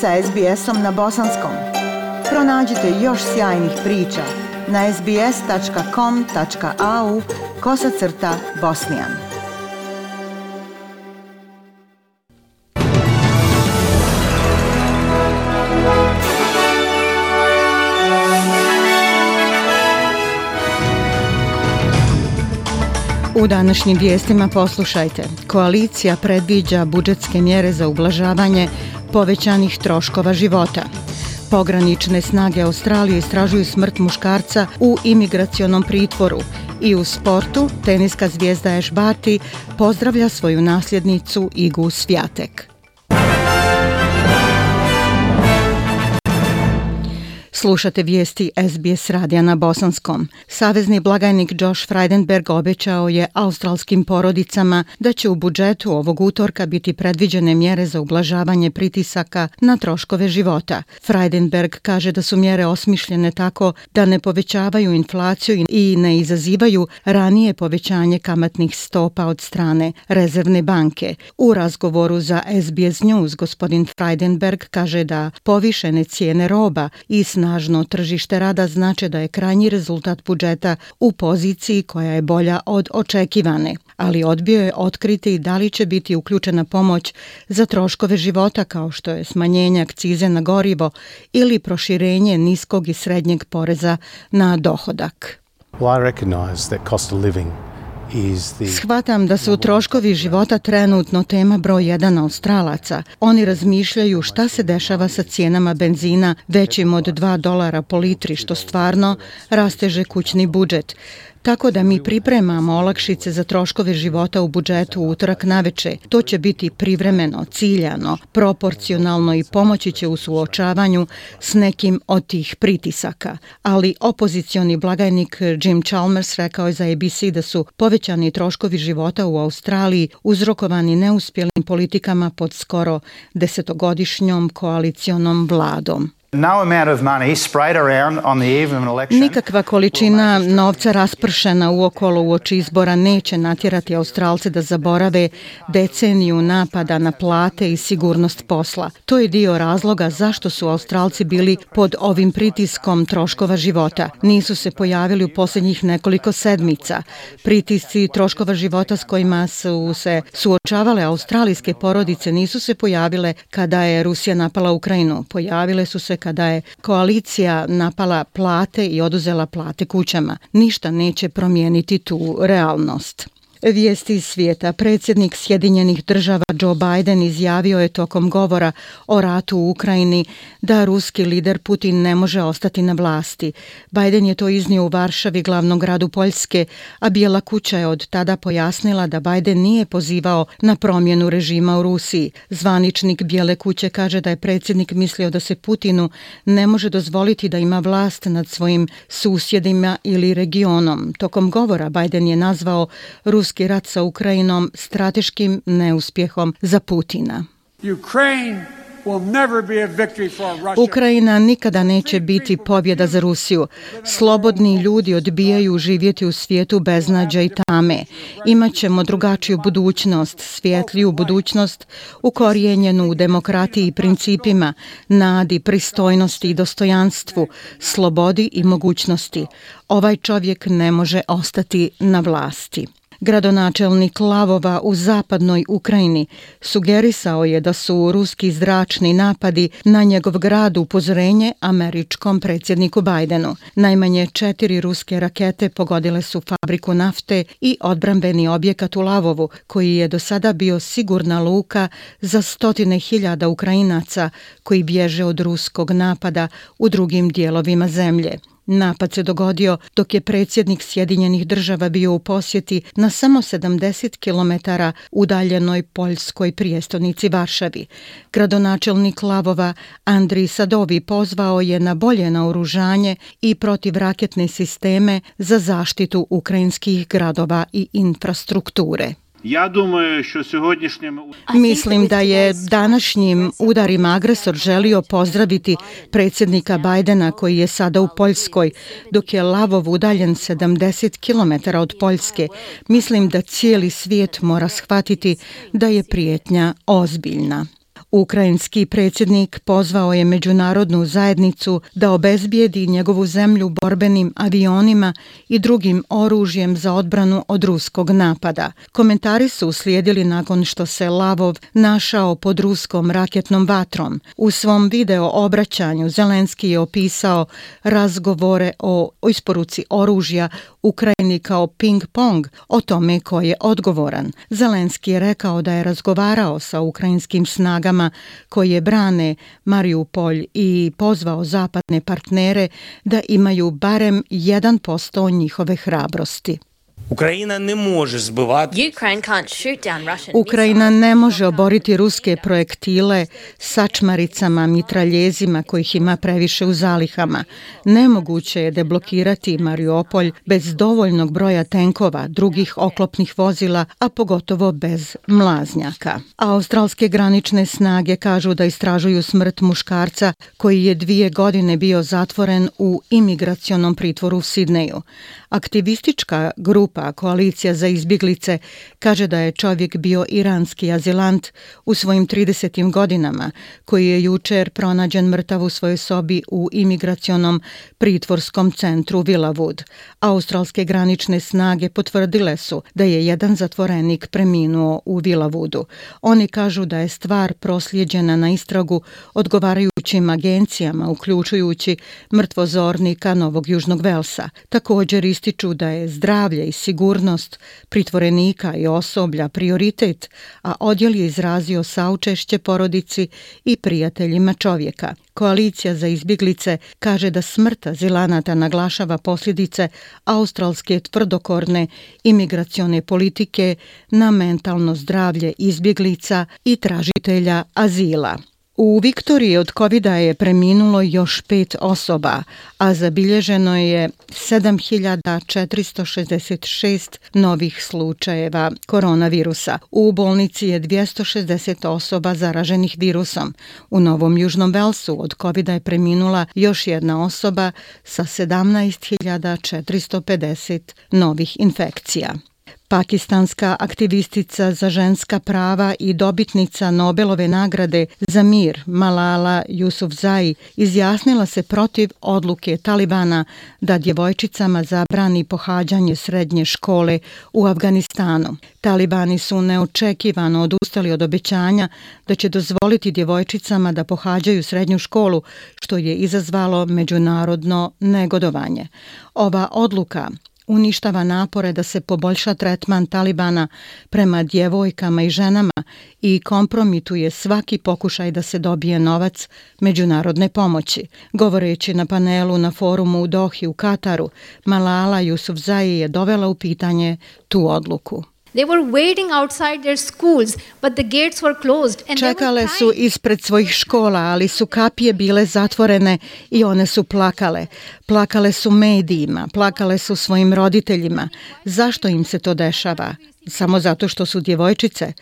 sa SBS-om na bosanskom. Pronađite još sjajnih priča na sbs.com.au kosacrta bosnijan. U današnjim vijestima poslušajte. Koalicija predviđa budžetske mjere za ublažavanje povećanih troškova života. Pogranične snage Australije istražuju smrt muškarca u imigracionom pritvoru i u sportu teniska zvijezda Ash Barty pozdravlja svoju nasljednicu Igu Svjatek. Slušate vijesti SBS radija na Bosanskom. Savezni blagajnik Josh Frydenberg obećao je australskim porodicama da će u budžetu ovog utorka biti predviđene mjere za ublažavanje pritisaka na troškove života. Frydenberg kaže da su mjere osmišljene tako da ne povećavaju inflaciju i ne izazivaju ranije povećanje kamatnih stopa od strane rezervne banke. U razgovoru za SBS News gospodin Frydenberg kaže da povišene cijene roba i snažne snažno tržište rada znači da je krajnji rezultat budžeta u poziciji koja je bolja od očekivane, ali odbio je otkriti da li će biti uključena pomoć za troškove života kao što je smanjenje akcize na gorivo ili proširenje niskog i srednjeg poreza na dohodak. Well, I recognize that cost of living Shvatam da su troškovi života trenutno tema broj 1 australaca. Oni razmišljaju šta se dešava sa cijenama benzina većim od 2 dolara po litri, što stvarno rasteže kućni budžet. Tako da mi pripremamo olakšice za troškove života u budžetu utorak naveče. To će biti privremeno, ciljano, proporcionalno i pomoći će u suočavanju s nekim od tih pritisaka. Ali opozicioni blagajnik Jim Chalmers rekao je za ABC da su povećani troškovi života u Australiji uzrokovani neuspjelim politikama pod skoro desetogodišnjom koalicijonom vladom. Nikakva količina novca raspršena u okolo u oči izbora neće natjerati Australce da zaborave deceniju napada na plate i sigurnost posla. To je dio razloga zašto su Australci bili pod ovim pritiskom troškova života. Nisu se pojavili u posljednjih nekoliko sedmica. Pritisci troškova života s kojima su se suočavale australijske porodice nisu se pojavile kada je Rusija napala Ukrajinu. Pojavile su se kada je koalicija napala plate i oduzela plate kućama. Ništa neće promijeniti tu realnost. Vijesti iz svijeta. Predsjednik Sjedinjenih država Joe Biden izjavio je tokom govora o ratu u Ukrajini da ruski lider Putin ne može ostati na vlasti. Biden je to iznio u Varšavi, glavnom gradu Poljske, a Bijela kuća je od tada pojasnila da Biden nije pozivao na promjenu režima u Rusiji. Zvaničnik Bijele kuće kaže da je predsjednik mislio da se Putinu ne može dozvoliti da ima vlast nad svojim susjedima ili regionom. Tokom govora Biden je nazvao ruski ruski rat sa Ukrajinom strateškim neuspjehom za Putina. Ukrajina nikada neće biti pobjeda za Rusiju. Slobodni ljudi odbijaju živjeti u svijetu bez nađa i tame. Imaćemo drugačiju budućnost, svjetliju budućnost, ukorijenjenu u demokratiji i principima, nadi, pristojnosti i dostojanstvu, slobodi i mogućnosti. Ovaj čovjek ne može ostati na vlasti. Gradonačelnik Lavova u zapadnoj Ukrajini sugerisao je da su ruski zračni napadi na njegov grad upozorenje američkom predsjedniku Bajdenu. Najmanje četiri ruske rakete pogodile su fabriku nafte i odbrambeni objekat u Lavovu, koji je do sada bio sigurna luka za stotine hiljada Ukrajinaca koji bježe od ruskog napada u drugim dijelovima zemlje. Napad se dogodio dok je predsjednik Sjedinjenih država bio u posjeti na samo 70 km udaljenoj poljskoj prijestonici Varšavi. Gradonačelnik Lavova Andrij Sadovi pozvao je na bolje naoružanje i protivraketne sisteme za zaštitu ukrajinskih gradova i infrastrukture. Ja думаю, що сегодняшним Мислим да је данашњим ударим агресор желио поздравити председника Бајдена који је сада у Пољској, док је Лавов 70 км od Poljske. Мислим да cijeli svijet мора схватити да je prijetnja ozbiljna. Ukrajinski predsjednik pozvao je međunarodnu zajednicu da obezbijedi njegovu zemlju borbenim avionima i drugim oružjem za odbranu od ruskog napada. Komentari su uslijedili nakon što se Lavov našao pod ruskom raketnom vatrom. U svom video obraćanju Zelenski je opisao razgovore o isporuci oružja Ukrajini kao ping-pong o tome ko je odgovoran. Zelenski je rekao da je razgovarao sa ukrajinskim snagama koje brane Mariupolj i pozvao zapadne partnere da imaju barem 1% njihove hrabrosti. Ukrajina ne može zbivati Ukrajina ne može oboriti ruske projektile sačmaricama, mitraljezima kojih ima previše u zalihama. Nemoguće je deblokirati Mariupolj bez dovoljnog broja tenkova, drugih oklopnih vozila, a pogotovo bez mlaznjaka. Australske granične snage kažu da istražuju smrt muškarca koji je dvije godine bio zatvoren u imigracionom pritvoru u Sidneju. Aktivistička grupa Koalicija za izbjeglice kaže da je čovjek bio iranski azilant u svojim 30. godinama, koji je jučer pronađen mrtav u svojoj sobi u imigracionom pritvorskom centru Vilavud. Australske granične snage potvrdile su da je jedan zatvorenik preminuo u Vilavudu. Oni kažu da je stvar proslijeđena na istragu odgovarajućim agencijama, uključujući mrtvozornika Novog Južnog Velsa. Također ističu da je zdravlje i sigurnost pritvorenika i osoblja prioritet, a odjel je izrazio saučešće porodici i prijateljima čovjeka. Koalicija za izbjeglice kaže da smrt azilanata naglašava posljedice australske tvrdokorne imigracione politike na mentalno zdravlje izbjeglica i tražitelja azila. U Viktoriji od covid je preminulo još pet osoba, a zabilježeno je 7466 novih slučajeva koronavirusa. U bolnici je 260 osoba zaraženih virusom. U Novom Južnom Velsu od covid je preminula još jedna osoba sa 17450 novih infekcija. Pakistanska aktivistica za ženska prava i dobitnica Nobelove nagrade za mir Malala Yousafzai izjasnila se protiv odluke Talibana da djevojčicama zabrani pohađanje srednje škole u Afganistanu. Talibani su neočekivano odustali od obećanja da će dozvoliti djevojčicama da pohađaju srednju školu, što je izazvalo međunarodno negodovanje. Ova odluka uništava napore da se poboljša tretman Talibana prema djevojkama i ženama i kompromituje svaki pokušaj da se dobije novac međunarodne pomoći. Govoreći na panelu na forumu u Dohi u Kataru, Malala Jusufzai je dovela u pitanje tu odluku. They were waiting outside their schools, but the gates were closed. And Čekale su ispred svojih škola, ali su kapije bile zatvorene i one su plakale. Plakale su medijima, plakale su svojim roditeljima. Zašto im se to dešava? Samo zato što su djevojčice?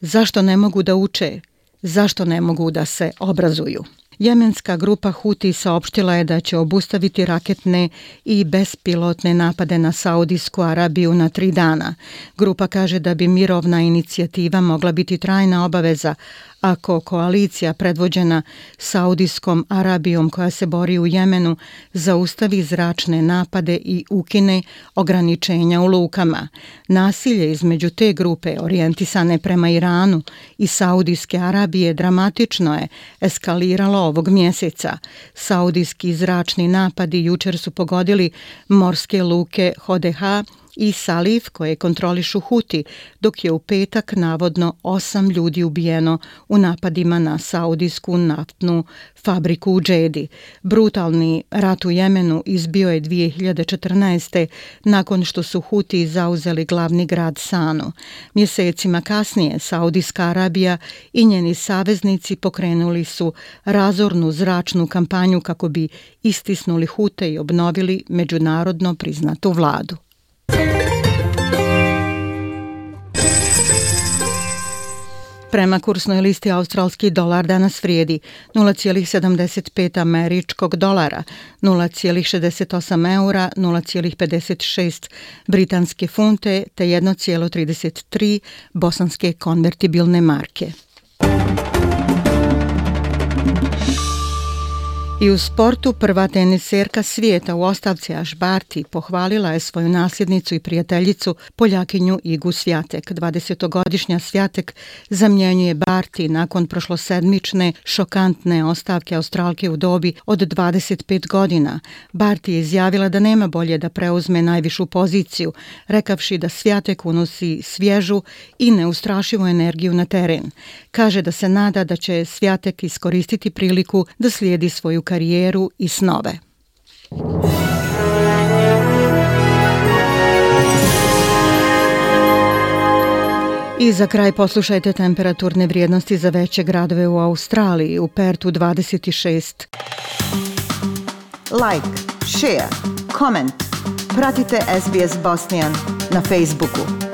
Zašto ne mogu da uče? Zašto ne mogu da se obrazuju? Jemenska grupa Huti saopštila je da će obustaviti raketne i bespilotne napade na Saudijsku Arabiju na tri dana. Grupa kaže da bi mirovna inicijativa mogla biti trajna obaveza, ako koalicija predvođena Saudijskom Arabijom koja se bori u Jemenu zaustavi zračne napade i ukine ograničenja u lukama. Nasilje između te grupe orijentisane prema Iranu i Saudijske Arabije dramatično je eskaliralo ovog mjeseca. Saudijski zračni napadi jučer su pogodili morske luke Hodeha i Salif koje kontrolišu Huti, dok je u petak navodno osam ljudi ubijeno u napadima na saudijsku naftnu fabriku u Džedi. Brutalni rat u Jemenu izbio je 2014. nakon što su Huti zauzeli glavni grad Sanu. Mjesecima kasnije Saudijska Arabija i njeni saveznici pokrenuli su razornu zračnu kampanju kako bi istisnuli Hute i obnovili međunarodno priznatu vladu. Prema kursnoj listi australski dolar danas vrijedi 0,75 američkog dolara, 0,68 eura, 0,56 britanske funte te 1,33 bosanske konvertibilne marke. I u sportu prva teniserka svijeta u ostavci Ašbarti pohvalila je svoju nasljednicu i prijateljicu Poljakinju Igu Svjatek. 20-godišnja Svjatek zamjenjuje Barti nakon prošlosedmične šokantne ostavke Australke u dobi od 25 godina. Barti je izjavila da nema bolje da preuzme najvišu poziciju, rekavši da Svjatek unosi svježu i neustrašivu energiju na teren. Kaže da se nada da će Svjatek iskoristiti priliku da slijedi svoju karijeru i snove. I za kraj poslušajte temperaturne vrijednosti za veće gradove u Australiji. U Pertu 26. Like, share, comment. Pratite SBS Bosnian na Facebooku.